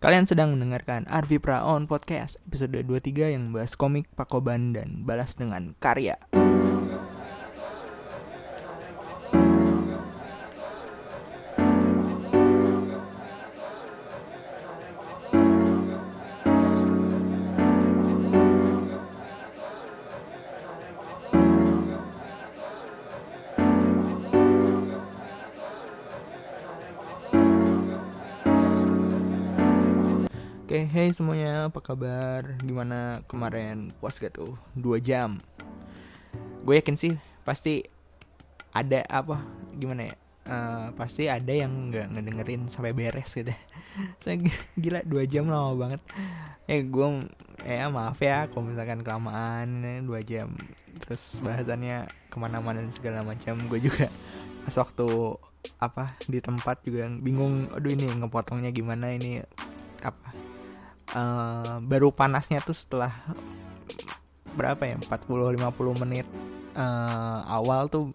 Kalian sedang mendengarkan Arvi Praon Podcast episode 23 yang membahas komik Pakoban dan balas dengan karya. Apa kabar? Gimana kemarin? Puas gak tuh? Dua jam. Gue yakin sih, pasti ada apa, gimana ya? Eh, Pasti ada yang gak ngedengerin sampai beres gitu. Saya gila, dua jam lama banget. Eh, gue, ya maaf ya kalau misalkan kelamaan eh, Dua jam. Terus bahasannya ke mana-mana dan segala macam. Gue juga pas waktu apa di tempat juga bingung aduh ini ngepotongnya gimana? Ini apa eh, baru panasnya tuh setelah berapa ya 40-50 menit eh, awal tuh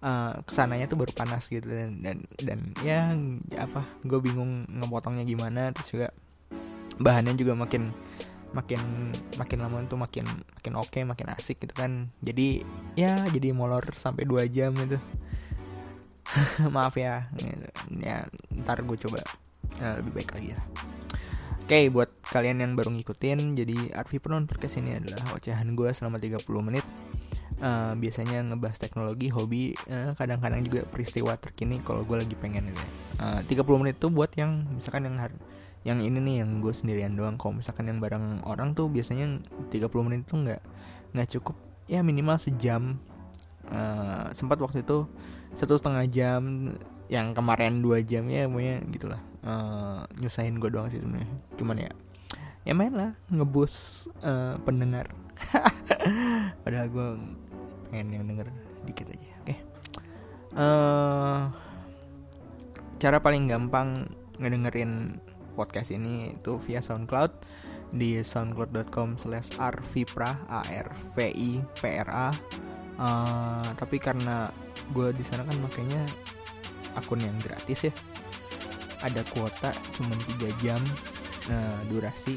eh, ke sananya tuh baru panas gitu dan dan, dan ya apa gue bingung ngepotongnya gimana terus juga bahannya juga makin makin makin lama tuh makin makin oke makin asik gitu kan. Jadi ya jadi molor sampai dua jam gitu. Maaf ya ya ntar gue coba lebih baik lagi lah Oke, buat kalian yang baru ngikutin, jadi Arvi Penon Podcast ini adalah ocehan gue selama 30 menit. Eh, biasanya ngebahas teknologi, hobi, eh, kadang-kadang juga peristiwa terkini kalau gue lagi pengen gitu. ya. Eh, 30 menit tuh buat yang misalkan yang yang ini nih yang gue sendirian doang. Kalau misalkan yang bareng orang tuh biasanya 30 menit tuh nggak nggak cukup. Ya minimal sejam. Eh, sempat waktu itu satu setengah jam yang kemarin dua jam ya pokoknya gitulah. Eh, nyusahin gue doang sih sebenarnya. Cuman ya ya main lah ngebus eh, pendengar. Padahal gue pengen yang denger dikit aja oke? Eh, cara paling gampang ngedengerin podcast ini itu via SoundCloud di soundcloud.com slash arvipra a r v i p r a. Eh, tapi karena gue di sana kan makanya akun yang gratis ya. Ada kuota cuma 3 jam eh, durasi.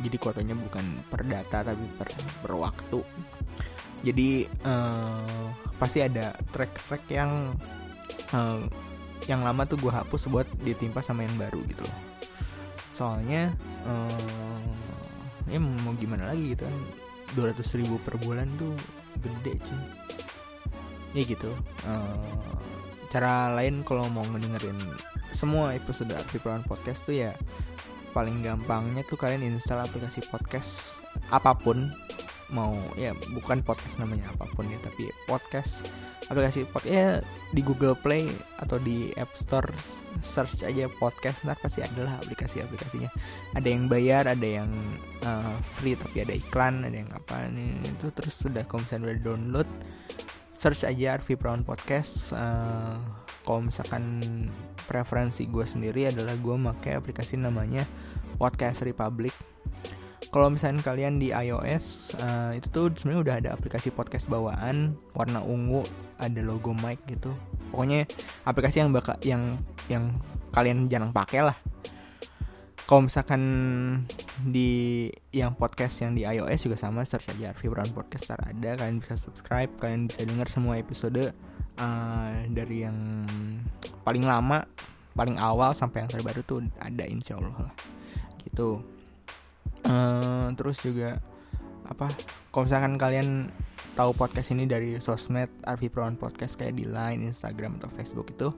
Jadi kuotanya bukan per data tapi per, per waktu. Jadi eh, pasti ada track-track yang eh, yang lama tuh gue hapus buat ditimpa sama yang baru gitu loh. Soalnya eh, ya mau gimana lagi gitu kan. 200 ribu per bulan tuh gede cuy. Ya gitu Eh, cara lain kalau mau ngedengerin semua episode Arti Perawan Podcast tuh ya paling gampangnya tuh kalian install aplikasi podcast apa pun mau ya bukan podcast namanya apa pun ya tapi podcast aplikasi pod ya di Google Play atau di App Store search aja podcast ntar pasti adalah aplikasi-aplikasinya. Ada yang bayar ada yang uh, free tapi ada iklan ada yang apa nih itu terus sudah kalau misalnya download search aja Arvi Brown Podcast. Uh, kalau misalkan preferensi gue sendiri adalah gue pakai aplikasi namanya Podcast Republic. Kalau misalnya kalian di iOS uh, itu tuh sebenarnya udah ada aplikasi podcast bawaan warna ungu ada logo mic gitu. Pokoknya aplikasi yang bakal yang yang kalian jarang pakai lah. Kalau misalkan di yang podcast yang di iOS juga sama search aja Arvi Brown Podcast ntar ada kalian bisa subscribe kalian bisa dengar semua episode uh, dari yang paling lama paling awal sampai yang terbaru tuh ada insya Allah lah. Gitu. Eh, terus juga apa kalau misalkan kalian tahu podcast ini dari sosmed Arvi Prawan Podcast kayak di Line, Instagram atau Facebook itu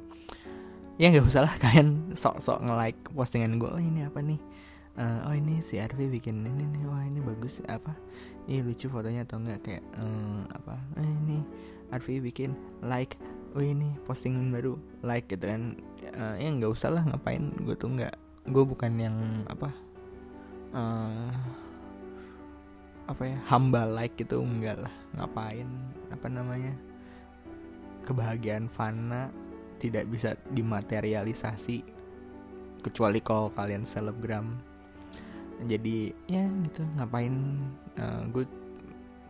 ya nggak usah lah kalian sok-sok nge-like postingan gue oh ini apa nih Eh, oh ini si Arvi bikin ini nih. Wah ini bagus. Apa? Ini lucu fotonya atau enggak? Kayak eh, apa? Eh, ini Arvi bikin like. Oh ini postingan baru. Like gitu kan. Eh, ya nggak usah lah ngapain? Gue tuh nggak gue bukan yang apa? Eh apa ya? Hamba like gitu. Enggak lah. Ngapain? Apa namanya? Kebahagiaan fana tidak bisa dimaterialisasi. Kecuali kalau kalian selebgram jadi ya gitu ngapain eh, gue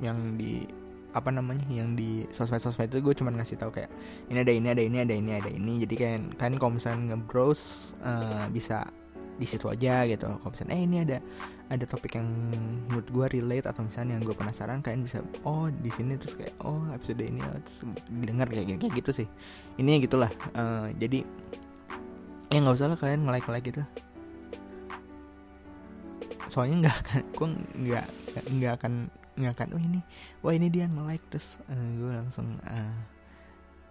yang di apa namanya yang di sosmed-sosmed itu gue cuma ngasih tahu kayak ini ada ini ada ini ada ini ada ini. Jadi kayak kan kalau misalnya nge-browse eh, bisa di situ aja gitu. Kalau misalnya eh ini ada ada topik yang menurut gue relate atau misalnya yang gue penasaran kalian bisa oh di sini terus kayak oh episode ini oh, terus dengar kayak gini kayak gitu sih. Ini gitulah uh, jadi ya nggak usah lah kalian nge like gitu soalnya nggak akan gue nggak nggak akan nggak akan oh ini wah ini dia nge like terus uh, eh, gue langsung uh,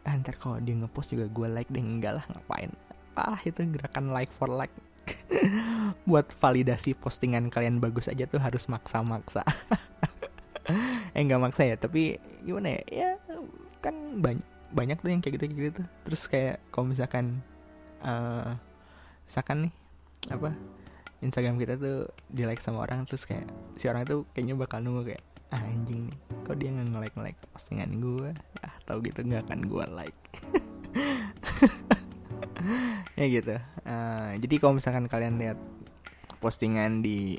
ah, ntar kalau dia ngepost juga gue like deh. Enggak lah ngapain? Ah itu gerakan like for like. Buat validasi postingan kalian bagus aja tuh harus maksa-maksa. Eh nggak maksa ya tapi gimana ya? Ya kan banyak banyak tuh yang kayak gitu gitu tuh. Terus kayak kalau misalkan uh, misalkan nih apa Instagram kita tuh di like sama orang terus kayak si orang itu kayaknya bakal nunggu kayak ah, anjing nih kok dia nggak nge like nge like postingan gue ah tau gitu nggak akan gue like. Ya gitu. Uh, jadi kalau misalkan kalian lihat postingan di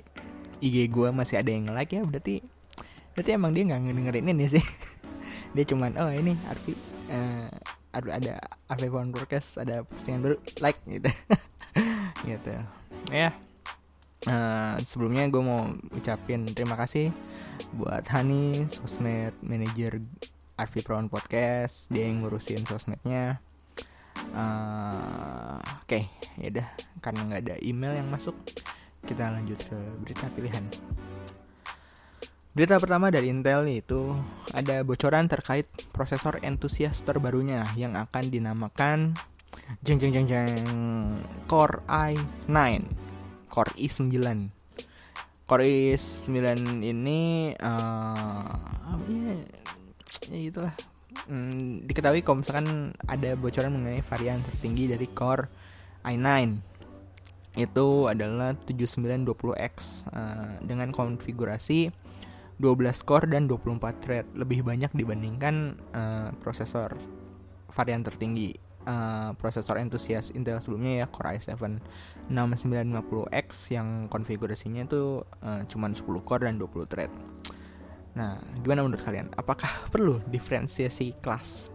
IG gue masih ada yang nge like ya berarti berarti emang dia nggak ngedengerin ini sih. Dia cuman oh ini Arfi uh, ada Arfi Podcast ada postingan baru like gitu. Gitu. Ya Uh, sebelumnya gue mau ucapin terima kasih buat Hani, sosmed manager Arfi Prawan Podcast, dia yang ngurusin sosmednya. Uh, Oke, okay, ya udah karena nggak ada email yang masuk, kita lanjut ke berita pilihan. Berita pertama dari Intel itu ada bocoran terkait prosesor entusias terbarunya yang akan dinamakan jeng jeng jeng jeng Core i9 Core i9 Core i9 ini uh, apa ya, ya itulah. Hmm, diketahui kalau misalkan ada bocoran mengenai varian tertinggi dari Core i9 itu adalah 7920X uh, dengan konfigurasi 12 core dan 24 thread lebih banyak dibandingkan uh, prosesor varian tertinggi uh, prosesor entusias Intel sebelumnya ya Core i7 6950X yang konfigurasinya itu uh, cuman 10 core dan 20 thread. Nah, gimana menurut kalian? Apakah perlu diferensiasi kelas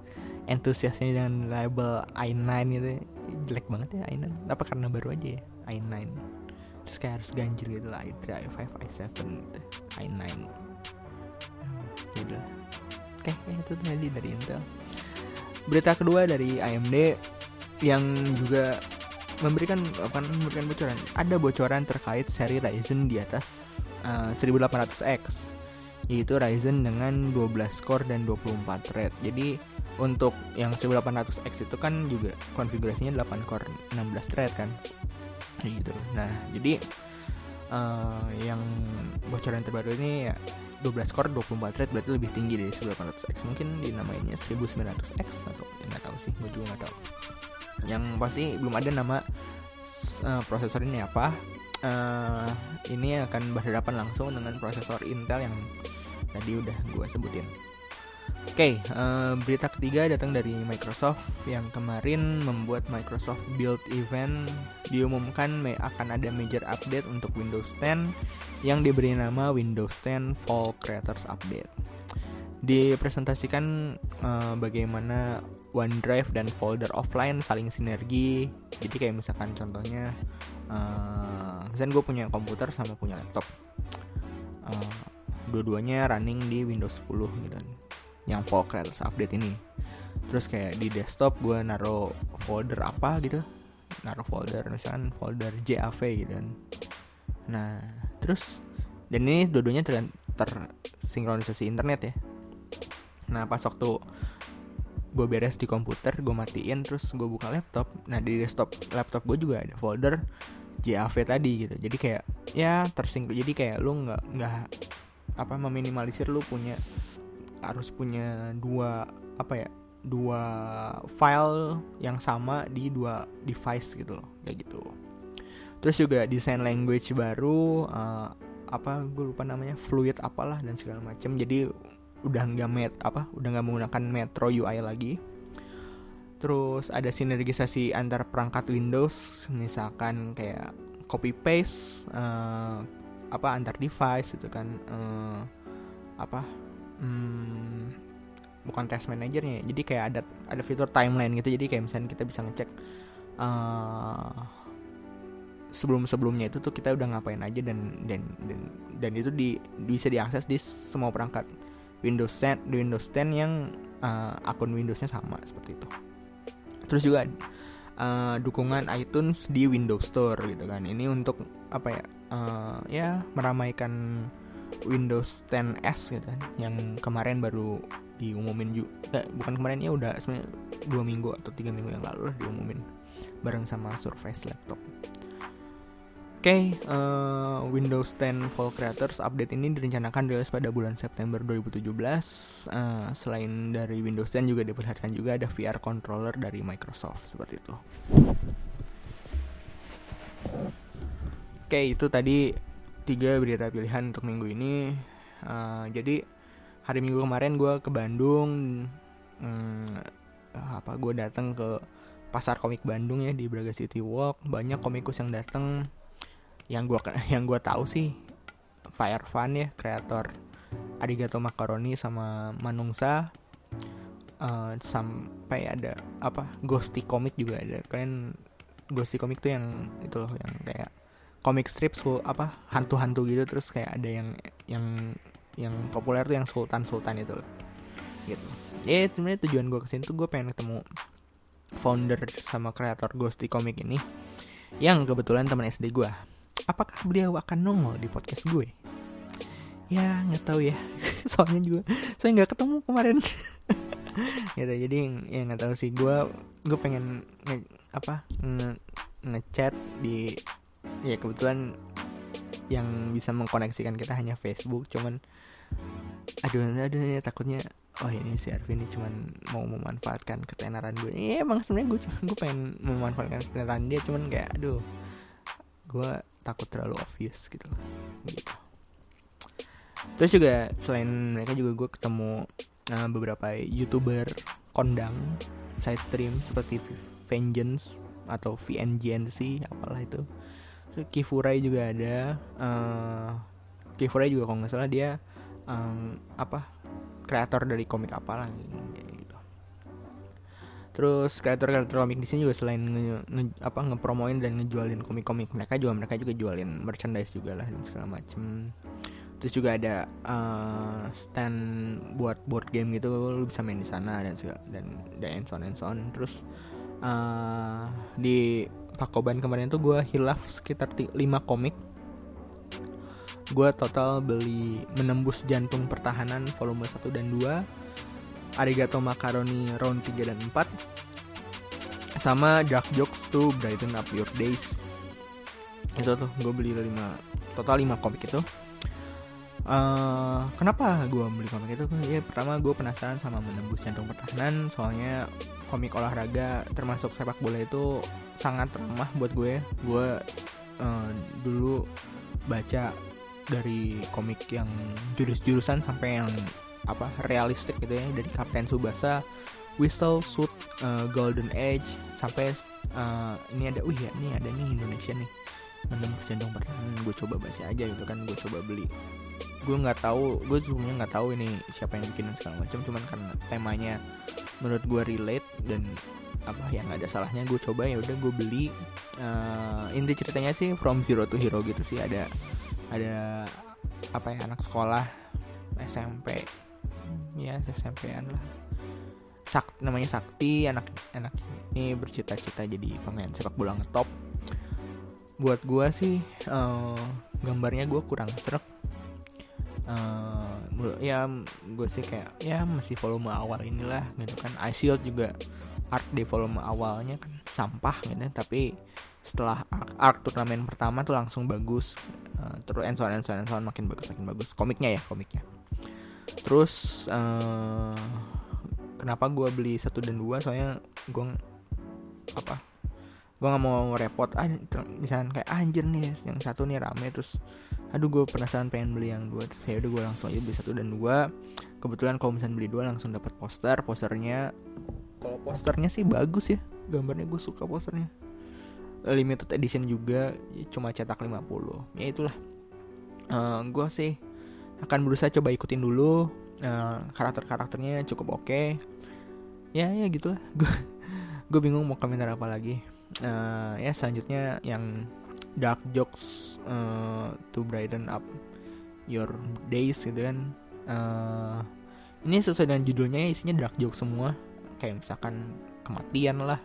entusias ini dengan label i9 itu jelek banget ya i9? Apa karena baru aja ya i9? Terus kayak harus ganjil gitu lah i3, i5, i7 gitu. i9. Gitu. Oke, okay, itu tadi dari Intel. Berita kedua dari AMD yang juga memberikan apa memberikan bocoran. Ada bocoran terkait seri Ryzen di atas uh, eh, 1800X yaitu Ryzen dengan 12 core dan 24 thread. Jadi untuk yang 1800X itu kan juga konfigurasinya 8 core 16 thread kan. Gitu. Nah, jadi uh, yang bocoran terbaru ini ya 12 core 24 thread berarti lebih tinggi dari 1800X mungkin dinamainnya 1900X atau ya nggak tahu sih gue juga nggak tahu. Yang pasti belum ada nama uh, prosesor ini apa. Uh, ini akan berhadapan langsung dengan prosesor Intel yang tadi udah gue sebutin Oke, okay, uh, berita ketiga datang dari Microsoft yang kemarin membuat Microsoft Build Event diumumkan akan ada major update untuk Windows 10 yang diberi nama Windows 10 Fall Creators Update. Dipresentasikan uh, bagaimana OneDrive dan folder offline saling sinergi. Jadi kayak misalkan contohnya, uh, misalnya gue punya komputer sama punya laptop, uh, dua-duanya running di Windows 10 gitu, yang Fall Creators Update ini. Terus kayak di desktop gue naruh folder apa gitu, naruh folder misalkan folder JAV gitu kan. Nah terus dan ini dua-duanya ter tersinkronisasi internet ya nah pas waktu gue beres di komputer gue matiin terus gue buka laptop nah di desktop laptop gue juga ada folder JAV tadi gitu jadi kayak ya tersinkron jadi kayak lu nggak nggak apa meminimalisir lu punya harus punya dua apa ya dua file yang sama di dua device gitu loh kayak gitu. Terus juga desain language baru uh, apa gue lupa namanya fluid apalah dan segala macam jadi udah nggak met apa udah nggak menggunakan Metro UI lagi. Terus ada sinergisasi antar perangkat Windows misalkan kayak copy paste uh, apa antar device itu kan uh, apa hmm, bukan test manajernya jadi kayak ada ada fitur timeline gitu. Jadi kayak misalnya kita bisa ngecek uh, sebelum sebelumnya itu tuh kita udah ngapain aja dan dan dan dan itu di bisa diakses di semua perangkat Windows 10 Windows 10 yang uh, akun Windowsnya sama seperti itu. Terus juga uh, dukungan iTunes di Windows Store gitu kan. Ini untuk apa ya uh, ya meramaikan Windows 10s gitu kan yang kemarin baru diumumin juga eh, bukan kemarin ya udah sebenarnya dua minggu atau tiga minggu yang lalu lah diumumin bareng sama Surface laptop. Oke, okay, uh, eh, Windows 10 Fall Creators update ini direncanakan rilis pada bulan September 2017. Uh, eh, selain dari Windows 10 juga diperlihatkan juga ada VR controller dari Microsoft seperti itu. Oke, okay, itu tadi tiga berita pilihan untuk minggu ini. Uh, jadi hari Minggu kemarin gue ke Bandung, hmm, apa gue datang ke pasar komik Bandung ya di Braga City Walk. Banyak komikus yang datang. Yang gua yang gua tahu sih Pak Ervan ya kreator Arigato Macaroni sama Manungsa. Uh, sampai ada apa Ghosty Comic juga ada. Kalian Ghosty Comic tuh yang itu loh yang kayak komik strip sul apa hantu-hantu gitu terus kayak ada yang yang yang populer tuh yang Sultan Sultan itu loh gitu ya sebenarnya tujuan gue ke sini tuh gue pengen ketemu founder sama kreator Ghosty Comic ini yang kebetulan teman SD gue. Apakah beliau akan nongol di podcast gue? Ya nggak tahu ya. Soalnya juga saya nggak ketemu kemarin. gitu jadi ya nggak tahu sih gue gue pengen nge, apa nge, ngechat di ya kebetulan yang bisa mengkoneksikan kita hanya Facebook cuman aduh aduh ya, takutnya oh ini si Arvin ini cuman mau memanfaatkan ketenaran gue iya emang sebenarnya gue gue pengen memanfaatkan ketenaran dia cuman kayak aduh gue takut terlalu obvious gitu. Gitu. Terus juga selain mereka juga gue ketemu uh, beberapa youtuber kondang side stream seperti Vengeance atau VNGNC apalah itu Kifurai juga ada uh, Kifurai juga kalau nggak salah dia um, apa kreator dari komik apa lah gitu. Terus kreator-kreator komik di sini juga selain nge, nge, apa ngepromoin dan ngejualin komik-komik mereka juga mereka juga jualin merchandise juga lah dan segala macem. Terus juga ada uh, stand buat board game gitu lu bisa main di sana dan segala, dan dan and so on and so on. Terus uh, di Pakoban kemarin tuh gue hilaf sekitar 5 komik. Gue total beli menembus jantung pertahanan volume 1 dan 2 Arigato Macaroni round 3 dan 4 sama Dark Jokes to Brighten Up Your Days. Itu tuh gue beli 5 total 5 komik itu. Uh, kenapa gue beli komik itu? Ya pertama gue penasaran sama menembus jantung pertahanan soalnya komik olahraga termasuk sepak bola itu sangat ramah buat gue. Gue uh, dulu baca dari komik yang jurus-jurusan sampai yang apa realistik gitu ya dari Kapten Subasa, Whistle, Suit, uh, Golden Age sampai uh, ini ada, oh iya ini ada nih Indonesia nih. Menembus jantung pertahanan gue coba baca aja gitu kan gue coba beli gue nggak tahu gue sebelumnya nggak tahu ini siapa yang bikin segala macam cuman karena temanya menurut gue relate dan apa yang ada salahnya gue coba ya udah gue beli. Uh, inti ceritanya sih from zero to hero gitu sih ada ada apa ya anak sekolah SMP ya SMP-an lah. Sak, namanya Sakti anak anak ini bercita-cita jadi pemain sepak bola ngetop. Buat gue sih uh, gambarnya gue kurang serak uh, ya gue sih kayak ya masih volume awal inilah gitu kan. Shield juga art di volume awalnya kan sampah gitu tapi setelah arc, arc turnamen pertama tuh langsung bagus. Uh, terus and so on and so on, and so on makin bagus makin bagus. Komiknya ya komiknya. Terus uh, kenapa gue beli satu dan dua? Soalnya gue apa gue nggak mau repot ah misalnya kayak ah, anjir nih yang satu nih rame terus aduh gue penasaran pengen beli yang dua terus ya udah gue langsung aja beli satu dan dua. Kebetulan kalau misalnya beli dua langsung dapat poster. Posternya kalau posternya sih bagus ya gambarnya gue suka posternya. Limited edition juga cuma cetak 50 ya itulah. Uh, eh, gue sih akan berusaha coba ikutin dulu. Uh, karakter-karakternya cukup oke. Okay. ya ya gitulah. Gue gue bingung mau komentar apa lagi uh, ya selanjutnya yang dark jokes uh, to brighten up your days gitu kan. Uh, ini sesuai dengan judulnya isinya dark jokes semua. Kayak misalkan kematian lah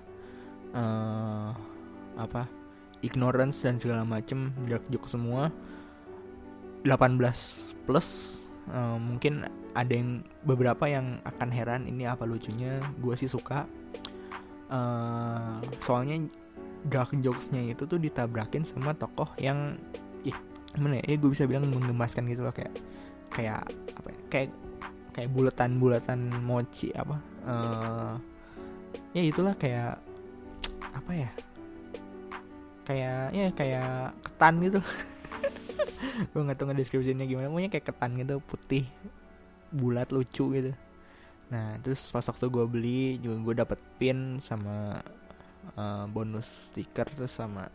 uh, apa ignorance dan segala macem dark jokes semua. 18 plus uh, mungkin ada yang beberapa yang akan heran ini apa lucunya. Gue sih suka uh, soalnya dark jokesnya itu tuh ditabrakin sama tokoh yang ih gimana ya, ya gue bisa bilang menggemaskan gitu loh kayak kayak apa ya? Kayak kayak bulatan-bulatan mochi apa? Uh, ya itulah kayak apa ya? Kayak ya kayak ketan gitu. Gue nggak tahu ngedeskripsinya gimana. Pokoknya kayak ketan gitu putih bulat lucu gitu nah terus pas waktu gue beli juga gue dapet pin sama uh, bonus stiker terus sama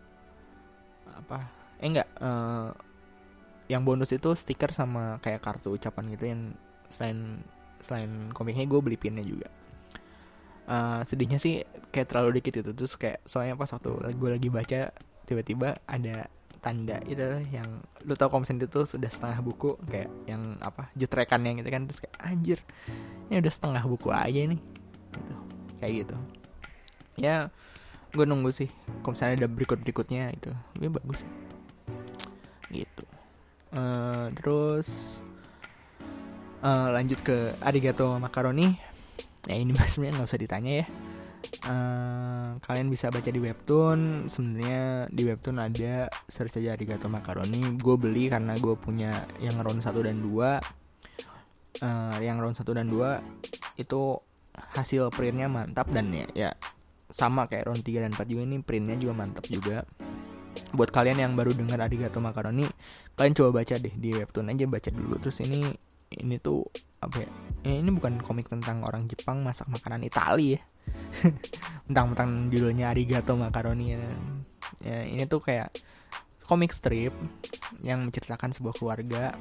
apa eh enggak uh, yang bonus itu stiker sama kayak kartu ucapan gitu yang selain selain komiknya gue beli pinnya juga. Uh, sedihnya sih kayak terlalu dikit itu terus kayak soalnya pas waktu gue lagi baca tiba-tiba ada tanda itu yang lu tau komisen itu sudah setengah buku kayak yang apa jutrekan yang gitu kan terus kayak anjir ini udah setengah buku aja nih gitu. Kayak gitu. Ya gue nunggu sih kalau ada berikut berikutnya itu ini bagus sih. Gitu. Uh, terus uh, lanjut ke arigato makaroni. Ya ini mas nggak usah ditanya ya uh, kalian bisa baca di webtoon. Sebenarnya di webtoon ada search aja arigato makaroni. Gue beli karena gue punya yang round 1 dan 2 uh, yang round 1 dan 2 itu hasil printnya mantap dan ya, ya sama kayak round 3 dan 4 juga. Ini printnya juga mantap juga. Buat kalian yang baru dengar Arigato Makaroni kalian coba baca deh di webtoon aja baca dulu. Terus ini ini tuh apa ya ini bukan komik tentang orang Jepang masak makanan Itali ya. Tentang-tentang judulnya Arigato Makaroni ya. ya ini tuh kayak komik strip yang menceritakan sebuah keluarga.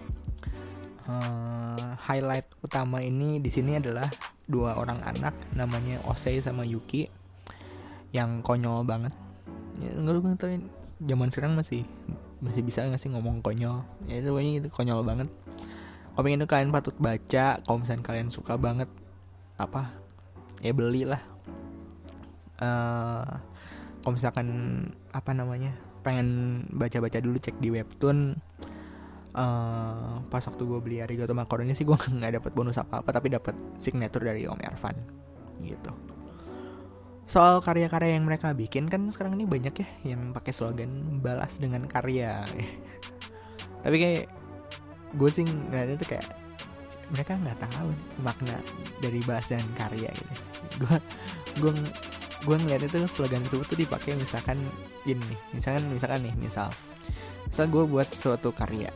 Uh, highlight utama ini di sini adalah dua orang anak namanya Osei sama Yuki yang konyol banget. Ya nggak tahu zaman sekarang masih masih bisa nggak sih ngomong konyol? Ya itu pokoknya itu konyol banget komik itu kalian patut baca kalau misalnya kalian suka banget apa ya belilah. Uh, kalau misalkan apa namanya pengen baca-baca dulu cek di webtoon uh, pas waktu gue beli Arigato Makaroni sih gue nggak dapat bonus apa-apa tapi dapat signature dari Om Ervan gitu. Soal karya-karya yang mereka bikin kan sekarang ini banyak ya yang pakai slogan balas dengan karya. Tapi kayak gue sih ngeliatnya tuh kayak mereka nggak tahu makna dari balas dengan karya gitu. Gue gue gue ngeliat itu slogan tersebut tuh dipakai misalkan ini misalkan misalkan nih misal misal gue buat suatu karya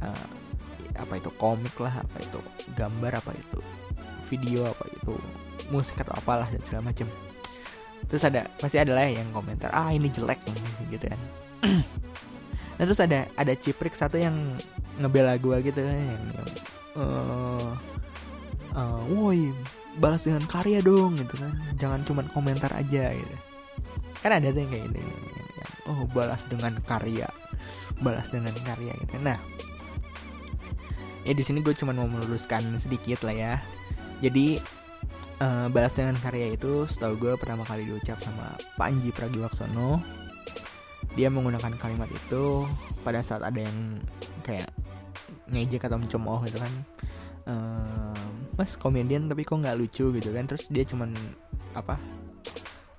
uh, apa itu komik lah apa itu gambar apa itu video apa itu musik atau apalah dan segala macam terus ada pasti ada lah yang komentar ah ini jelek gitu kan. Nah terus ada ada ciprik satu yang ngebela gue gitu kan. Uh, uh, woi balas dengan karya dong gitu kan. Jangan cuma komentar aja gitu. Kan ada tuh yang kayak ini oh balas dengan karya balas dengan karya gitu. Nah ya di sini gue cuma mau meluruskan sedikit lah ya. Jadi uh, balas dengan karya itu setahu gue pertama kali diucap sama Panji Pragiwaksono. Dia menggunakan kalimat itu pada saat ada yang ngejek atau mencemooh gitu kan. Uh, mas komedian tapi kok nggak lucu gitu kan. Terus dia cuman apa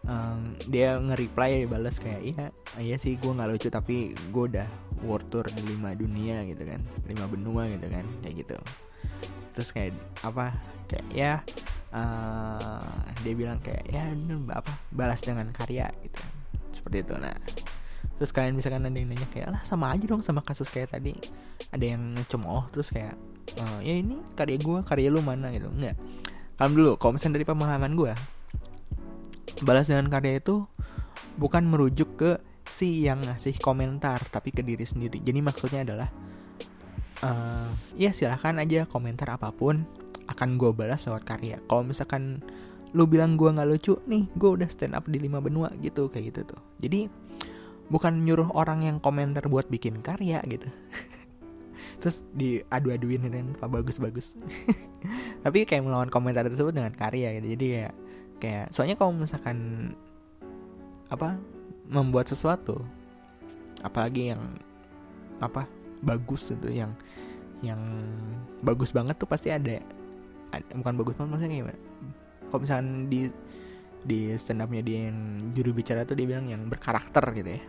um, dia nge-reply balas kayak iya iya sih gue nggak lucu tapi gue udah world tour di lima dunia gitu kan lima benua gitu kan kayak gitu. Terus kayak apa kayak ya uh, dia bilang kayak ya apa balas dengan karya gitu seperti itu nah terus kalian misalkan ada yang nanya kayak lah sama aja dong sama kasus kayak tadi. Ada yang cemooh terus kayak uh, ya ini karya gue karya lu mana? Gitu. Enggak kalau dulu kalau misalnya dari pemahaman gue balas dengan karya itu bukan merujuk ke si yang ngasih komentar tapi ke diri sendiri. Jadi maksudnya adalah uh, ya silahkan aja komentar apa pun akan gue balas lewat karya. Kalau misalkan lu bilang gue nggak lucu nih gue udah stand up di lima benua gitu kayak gitu tuh. Jadi bukan nyuruh orang yang komentar buat bikin karya gitu. Terus diadu-aduin gitu kan pak bagus-bagus. Tapi kayak melawan komentar tersebut dengan karya gitu. Jadi kayak kayak soalnya kalau misalkan apa membuat sesuatu apalagi yang apa bagus gitu yang yang bagus banget tuh pasti ada, ada bukan bagus banget maksudnya kayak kalau misalkan di di stand upnya dia juru bicara tuh dia bilang yang berkarakter gitu ya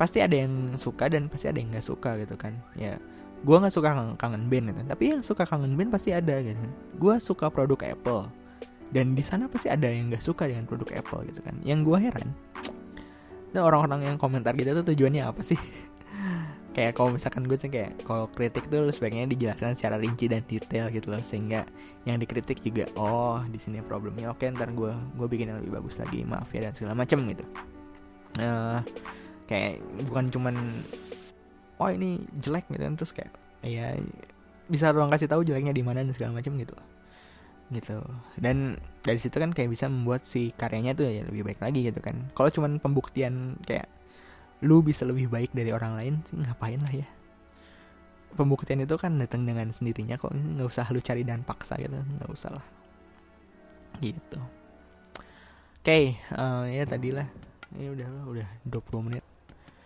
pasti ada yang suka dan pasti ada yang nggak suka gitu kan. Ya gue nggak suka kangen, band gitu. Tapi yang suka kangen band pasti ada gitu kan. Gue suka produk Apple. Dan di sana pasti ada yang nggak suka dengan produk Apple gitu kan. Yang gue heran dan orang-orang yang komentar gitu tuh tujuannya apa sih? Kayak kalau misalkan gue sih kayak kalau kritik tuh sebaiknya dijelaskan secara rinci dan detail gitu loh. Sehingga yang dikritik juga oh di sini problemnya. Oke ntar gue gue bikin yang lebih bagus lagi. Maaf ya dan segala macam gitu. Uh, kayak bukan cuman oh ini jelek gitu kan. Terus kayak ya bisa ruang kasih tahu jeleknya di mana dan segala macam gitu. Gitu. Dan dari situ kan kayak bisa membuat si karyanya tuh ya lebih baik lagi gitu kan. Kalau cuman pembuktian kayak lu bisa lebih baik dari orang lain sih ngapain lah ya. Pembuktian itu kan datang dengan sendirinya kok. Nggak usah lu cari dan paksa gitu. Nggak usah lah. Gitu. Oke okay, uh, eh, ya tadilah ini udah udah 20 menit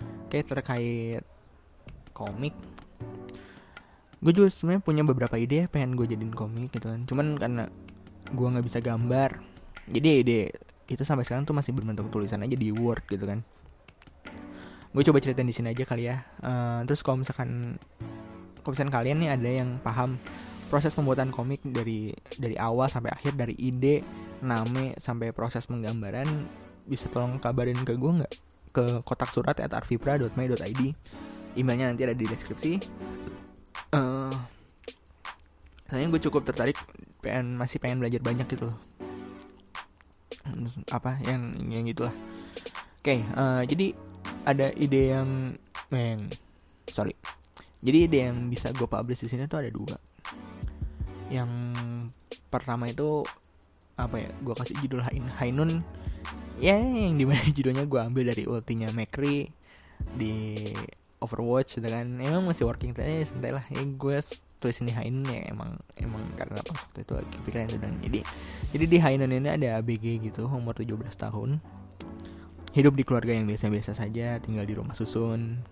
oke terkait komik. Gue juga sebenarnya punya beberapa ide pengen gue jadiin komik gitu kan. Cuman karena gue nggak bisa gambar jadi ide itu sampai sekarang tuh masih berbentuk tulisan aja di word gitu kan. Gue coba ceritain di sini aja kali ya. Uh, terus kalau misalkan kalau misalkan kalian nih ada yang paham proses pembuatan komik dari dari awal sampai akhir dari ide name sampai proses penggambaran bisa tolong kabarin ke gue nggak ke kotak surat at arvipra.my.id emailnya nanti ada di deskripsi. Uh, saya gue cukup tertarik pengen masih pengen belajar banyak gitu loh. Apa yang yang gitulah. Oke okay, uh, eh, jadi ada ide yang men sorry. Jadi ide yang bisa gue publish di sini tuh ada dua. Yang pertama itu apa ya gue kasih judul Hain Hainun ya yang di mana judulnya gue ambil dari ultinya Macri di Overwatch gitu kan. Emang masih working tadi santai lah. Ya gue tulis ini Hainun ya emang emang karena pas waktu itu lagi pikiran itu dan jadi jadi di Hainun ini ada ABG gitu umur 17 tahun. Hidup di keluarga yang biasa-biasa saja, tinggal di rumah susun,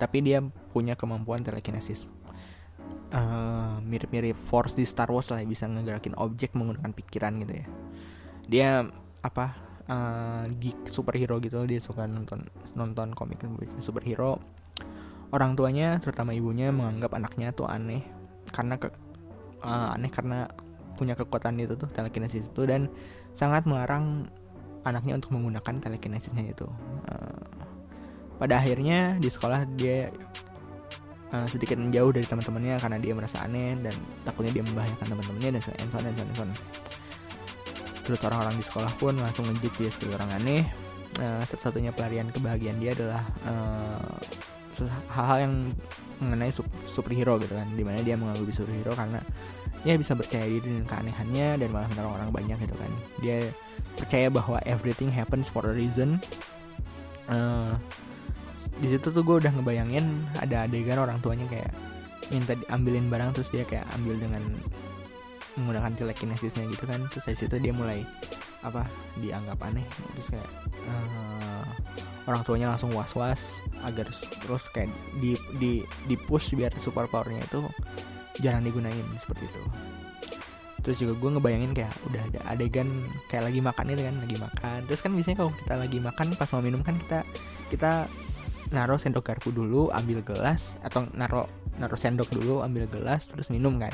tapi dia punya kemampuan telekinesis. Uh, mirip-mirip Force di Star Wars lah, bisa ngegerakin objek menggunakan pikiran gitu ya. Dia apa uh, geek superhero gitu, dia suka nonton nonton komik superhero. Orang tuanya, terutama ibunya, menganggap anaknya tuh aneh karena ke, uh, aneh karena punya kekuatan itu tuh telekinesis itu dan sangat melarang anaknya untuk menggunakan telekinesisnya itu. Uh, pada akhirnya di sekolah dia uh, sedikit menjauh dari teman-temannya karena dia merasa aneh dan takutnya dia membahayakan teman-temannya dan so and so and so so. Terus orang-orang di sekolah pun langsung ngejut dia sebagai orang aneh. Uh, satu-satunya pelarian kebahagiaan dia adalah hal hal-hal yang mengenai superhero gitu kan. Di mana dia menganggap superhero karena dia bisa percaya diri dengan keanehannya dan malah menolong orang banyak gitu kan. Dia percaya bahwa everything happens for a reason. Uh, di situ tuh gue udah ngebayangin ada adegan orang tuanya kayak minta diambilin barang terus dia kayak ambil dengan menggunakan telekinesisnya gitu kan. Terus dari situ dia mulai apa dianggap aneh. Terus kayak uh, orang tuanya langsung was was agar terus kayak di di di push biar super powernya itu jarang digunain seperti itu. Terus juga gue ngebayangin kayak udah ada adegan kayak lagi makan itu kan lagi makan. Terus kan biasanya kalau kita lagi makan pas mau minum kan kita kita naruh sendok garpu dulu ambil gelas atau naruh naruh sendok dulu ambil gelas terus minum kan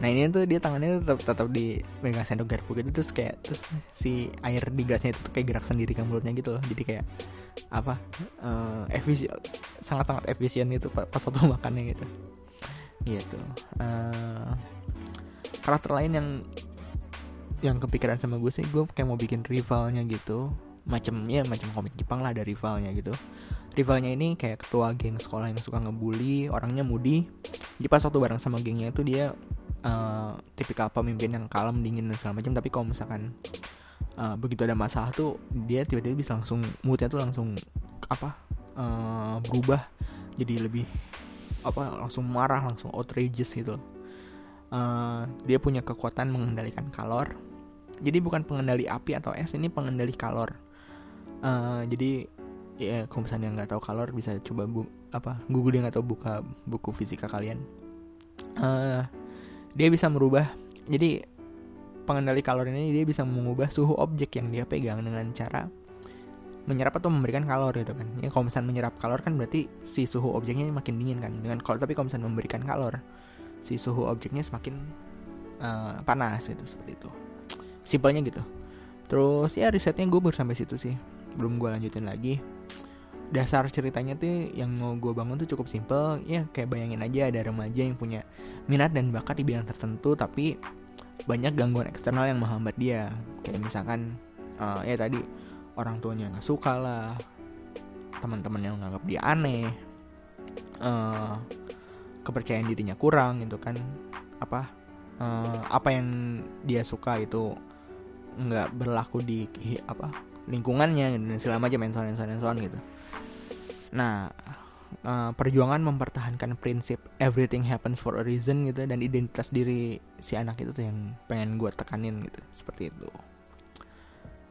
nah ini tuh dia tangannya tetap tetap di megang sendok garpu gitu terus kayak terus si air di gelasnya itu kayak gerak sendiri ke mulutnya gitu loh. Jadi kayak apa uh, efisien sangat sangat efisien itu pas waktu makannya gitu. Gitu. Uh, karakter lain yang yang kepikiran sama gue sih gue kayak mau bikin rivalnya gitu. Macam ya macam komik Jepang lah ada rivalnya gitu. Rivalnya ini kayak ketua geng sekolah yang suka ngebully orangnya mudi jadi pas waktu bareng sama gengnya itu dia uh, tipikal pemimpin yang kalem dingin dan segala macam. Tapi kalau misalkan uh, begitu ada masalah tuh dia tiba-tiba bisa langsung moodnya tuh langsung apa uh, berubah. Jadi lebih apa langsung marah langsung outrageous gitu. Uh, dia punya kekuatan mengendalikan kalor. Jadi bukan pengendali api atau es ini pengendali kalor. Uh, jadi ya kalau misalnya nggak tahu kalor bisa coba bu apa googling atau buka buku fisika kalian. Uh, dia bisa merubah jadi pengendali kalor ini dia bisa mengubah suhu objek yang dia pegang dengan cara menyerap atau memberikan kalor gitu kan. Ya kalau misalnya menyerap kalor kan berarti si suhu objeknya makin dingin kan. Dengan kalau tapi kalau misalnya memberikan kalor si suhu objeknya semakin uh, panas gitu seperti itu. Simpelnya gitu. Terus ya risetnya gue baru sampai situ sih. Belum gue lanjutin lagi. Dasar ceritanya tuh yang mau gue bangun tuh cukup simple. Ya kayak bayangin aja ada remaja yang punya minat dan bakat di bidang tertentu tapi banyak gangguan eksternal yang menghambat dia. Kayak misalkan uh, ya tadi orang tuanya nggak suka lah teman-teman yang nganggap dia aneh uh, kepercayaan dirinya kurang gitu kan. Apa uh, apa yang dia suka itu nggak berlaku di apa lingkungannya dan segala macam menson menson menson gitu nah uh, perjuangan mempertahankan prinsip everything happens for a reason gitu dan identitas diri si anak itu tuh yang pengen gue tekanin gitu seperti itu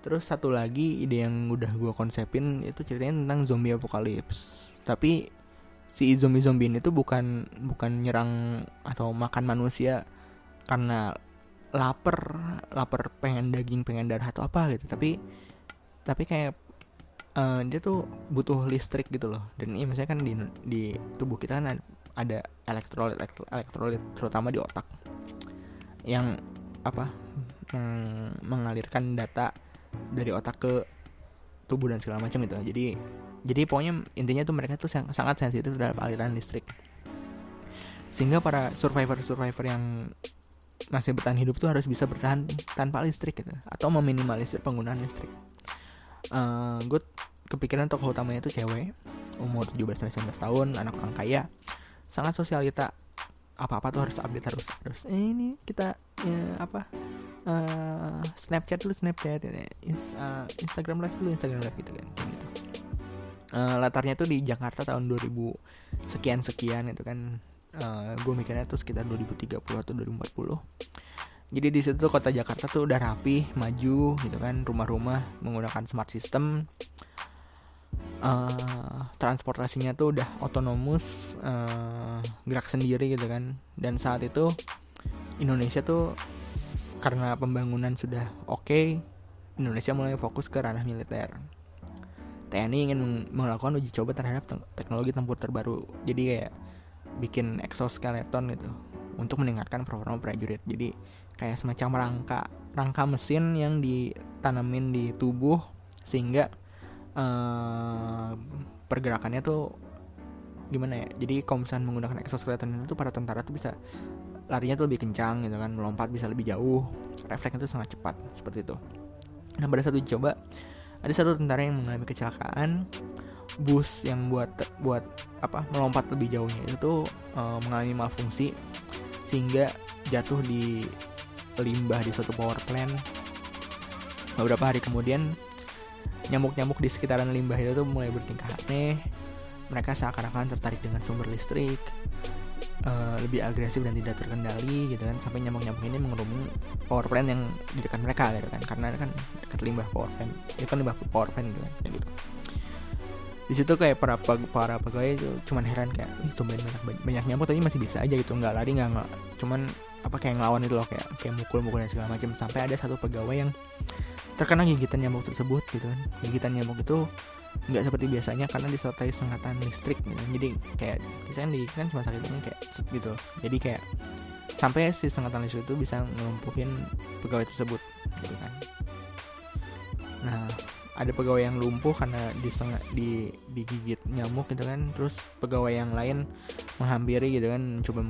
Terus satu lagi ide yang udah gue konsepin itu ceritanya tentang zombie apocalypse. Tapi si zombie-zombie ini tuh bukan bukan nyerang atau makan manusia karena lapar, lapar pengen daging, pengen darah atau apa gitu. Tapi tapi kayak uh, dia tuh butuh listrik gitu loh. Dan ini misalnya kan di di tubuh kita kan ada elektrolit elektrolit terutama di otak. Yang apa yang mengalirkan data dari otak ke tubuh dan segala macam itu jadi jadi pokoknya intinya tuh mereka tuh sangat sensitif terhadap aliran listrik. Sehingga para survivor survivor yang masih bertahan hidup tuh harus bisa bertahan tanpa listrik gitu. Atau meminimalisir penggunaan listrik. Uh, eh, gue kepikiran tokoh utamanya itu cewek. Umur 17-19 tahun anak orang kaya. Sangat sosialita apa-apa tuh harus update harus harus eh, ini kita ya, apa uh, Snapchat dulu Snapchat ya. uh, Instagram live dulu Instagram live gitu kan gitu. Uh, latarnya tuh di Jakarta tahun 2000 sekian sekian itu kan. Uh, gue mikirnya tuh sekitar 2030 atau 2040 jadi di situ kota Jakarta tuh udah rapi maju gitu kan rumah-rumah menggunakan smart system uh, transportasinya tuh udah otonomus uh, gerak sendiri gitu kan. Dan saat itu Indonesia tuh karena pembangunan sudah oke okay, Indonesia mulai fokus ke ranah militer. TNI ingin melakukan uji coba terhadap teknologi tempur terbaru. Jadi kayak bikin exoskeleton gitu untuk meningkatkan performa prajurit. Jadi kayak semacam rangka rangka mesin yang ditanamin di tubuh sehingga uh, pergerakannya tuh gimana ya? Jadi kalau misalnya menggunakan exoskeleton itu para tentara tuh bisa larinya tuh lebih kencang gitu kan melompat bisa lebih jauh refleksnya tuh sangat cepat seperti itu. Nah pada satu coba ada satu tentara yang mengalami kecelakaan. Bus yang buat buat apa melompat lebih jauhnya itu tuh uh, mengalami malfungsi sehingga jatuh di limbah di suatu power plant. Beberapa hari kemudian nyamuk-nyamuk di sekitaran limbah itu tuh mulai bertingkah aneh. Mereka seakan-akan tertarik dengan sumber listrik uh, lebih agresif dan tidak terkendali gitu kan sampai nyamuk-nyamuk ini mengerumuni power plant yang di dekat mereka gitu kan. Karena kan dekat limbah power plant itu kan limbah power plant gitu kan gitu. Di situ kayak para para pegawai itu cuman heran kayak itu banyak banyak nyamuk tapi masih bisa aja gitu nggak lari nggak. Cuman apa kayak ngelawan itu loh kayak kayak mukul-mukul dan segala macam. Sampai ada satu pegawai yang terkena gigitan nyamuk tersebut gitu kan. Gigitan nyamuk itu nggak seperti biasanya karena disertai sengatan listrik gitu. jadi kayak misalnya di kan cuma sakitnya kayak gitu. Jadi kayak sampai si sengatan listrik itu bisa ngelumpuhin pegawai tersebut gitu kan. Nah ada pegawai yang lumpuh karena diseng di digigit nyamuk gitu kan. Terus pegawai yang lain menghampiri gitu kan coba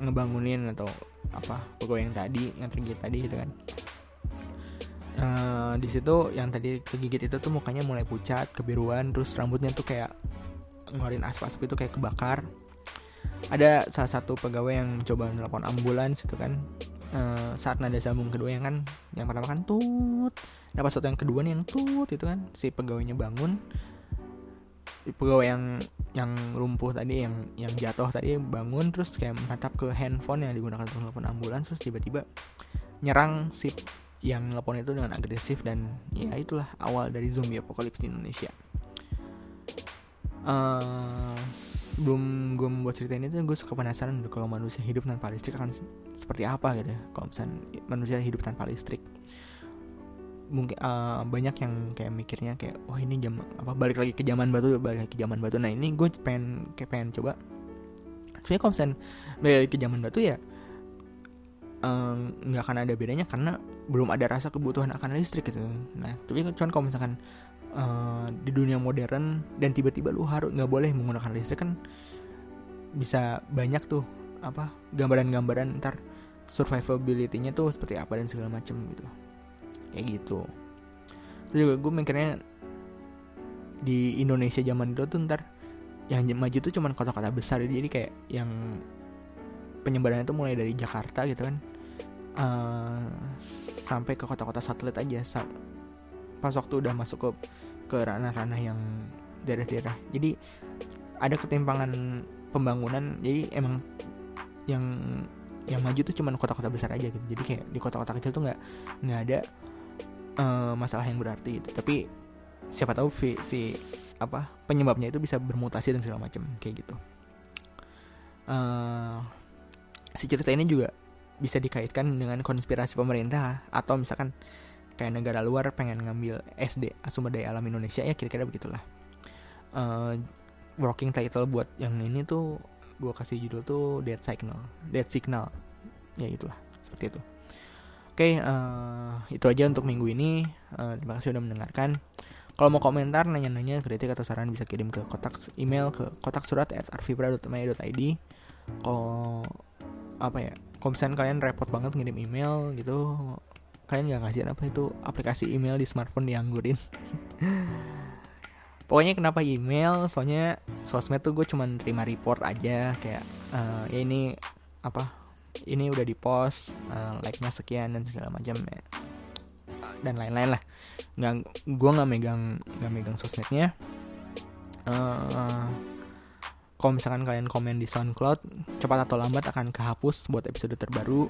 ngebangunin atau apa pegawai yang tadi yang tergigit tadi gitu kan uh, di situ yang tadi kegigit itu tuh mukanya mulai pucat kebiruan terus rambutnya tuh kayak ngeluarin asap-asap itu kayak kebakar. Ada salah satu pegawai yang mencoba nelpon ambulans itu kan. Uh, saat nada sambung kedua yang kan yang pertama kan tut. Nah pas yang kedua nih yang tut itu kan si pegawainya bangun. Pegawai yang yang lumpuh tadi yang yang jatuh tadi bangun terus kayak menatap ke handphone yang digunakan untuk telepon ambulans terus tiba-tiba nyerang si yang telepon itu dengan agresif dan ya itulah awal dari zombie apocalypse di Indonesia. Uh, sebelum gue membuat cerita ini tuh gue suka penasaran kalau manusia hidup tanpa listrik akan seperti apa gitu ya. kalau misalnya manusia hidup tanpa listrik mungkin uh, banyak yang kayak mikirnya kayak wah oh, ini jam apa balik lagi ke zaman batu balik lagi ke zaman batu nah ini gue pengen kayak pengen coba sebenarnya kalau misalnya balik lagi ke zaman batu ya nggak uh, akan ada bedanya karena belum ada rasa kebutuhan akan listrik gitu. Nah tapi cuman kalau misalkan uh, di dunia modern dan tiba-tiba lu harus nggak boleh menggunakan listrik kan bisa banyak tuh apa gambaran-gambaran ntar survivability-nya tuh seperti apa dan segala macam gitu. Kayak gitu. Terus juga gue mikirnya di Indonesia zaman itu tuh ntar yang maju tuh cuman kota-kota besar. Jadi kayak yang penyebarannya tuh mulai dari Jakarta gitu kan. Uh, sampai ke kota-kota satelit aja. Pas waktu udah masuk ke ke ranah-ranah yang daerah-daerah. Jadi ada ketimpangan pembangunan. Jadi emang yang yang maju tuh cuman kota-kota besar aja gitu. Jadi kayak di kota-kota kecil tuh nggak nggak ada uh, masalah yang berarti gitu. Tapi siapa tahu si, si apa penyebabnya itu bisa bermutasi dan segala macam kayak gitu. Uh, si cerita ini juga bisa dikaitkan dengan konspirasi pemerintah atau misalkan kayak negara luar pengen ngambil SD sumber daya alam Indonesia ya kira-kira begitulah. Uh, working title buat yang ini tuh gue kasih judul tuh Dead Signal, Dead Signal, ya itulah seperti itu. Oke, okay, uh, eh, itu aja untuk minggu ini. Uh, terima kasih sudah mendengarkan. Kalau mau komentar, nanya-nanya, kritik atau saran bisa kirim ke kotak email ke kotak surat at. Kalau apa ya, misalnya kalian repot banget ngirim email gitu, kalian nggak kasih apa itu aplikasi email di smartphone dianggurin. Pokoknya kenapa email? Soalnya sosmed tuh gue cuman terima report aja kayak uh, ya ini apa ini udah di post uh, like-nya sekian dan segala macam ya. dan lain-lain lah nggak gue nggak megang nggak megang sosmednya uh, kalau misalkan kalian komen di SoundCloud cepat atau lambat akan kehapus buat episode terbaru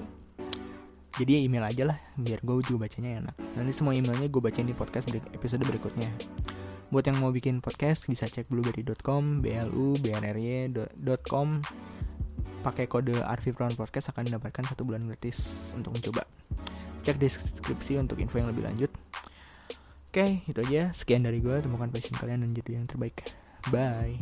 jadi email aja lah biar gue juga bacanya enak nanti semua emailnya gue bacain di podcast episode berikutnya buat yang mau bikin podcast bisa cek blueberry.com blu brry.com pakai kode Arfi Brown Podcast akan mendapatkan satu bulan gratis untuk mencoba. Cek deskripsi untuk info yang lebih lanjut. Oke, itu aja. Sekian dari gue. Temukan passion kalian dan jadi yang terbaik. Bye.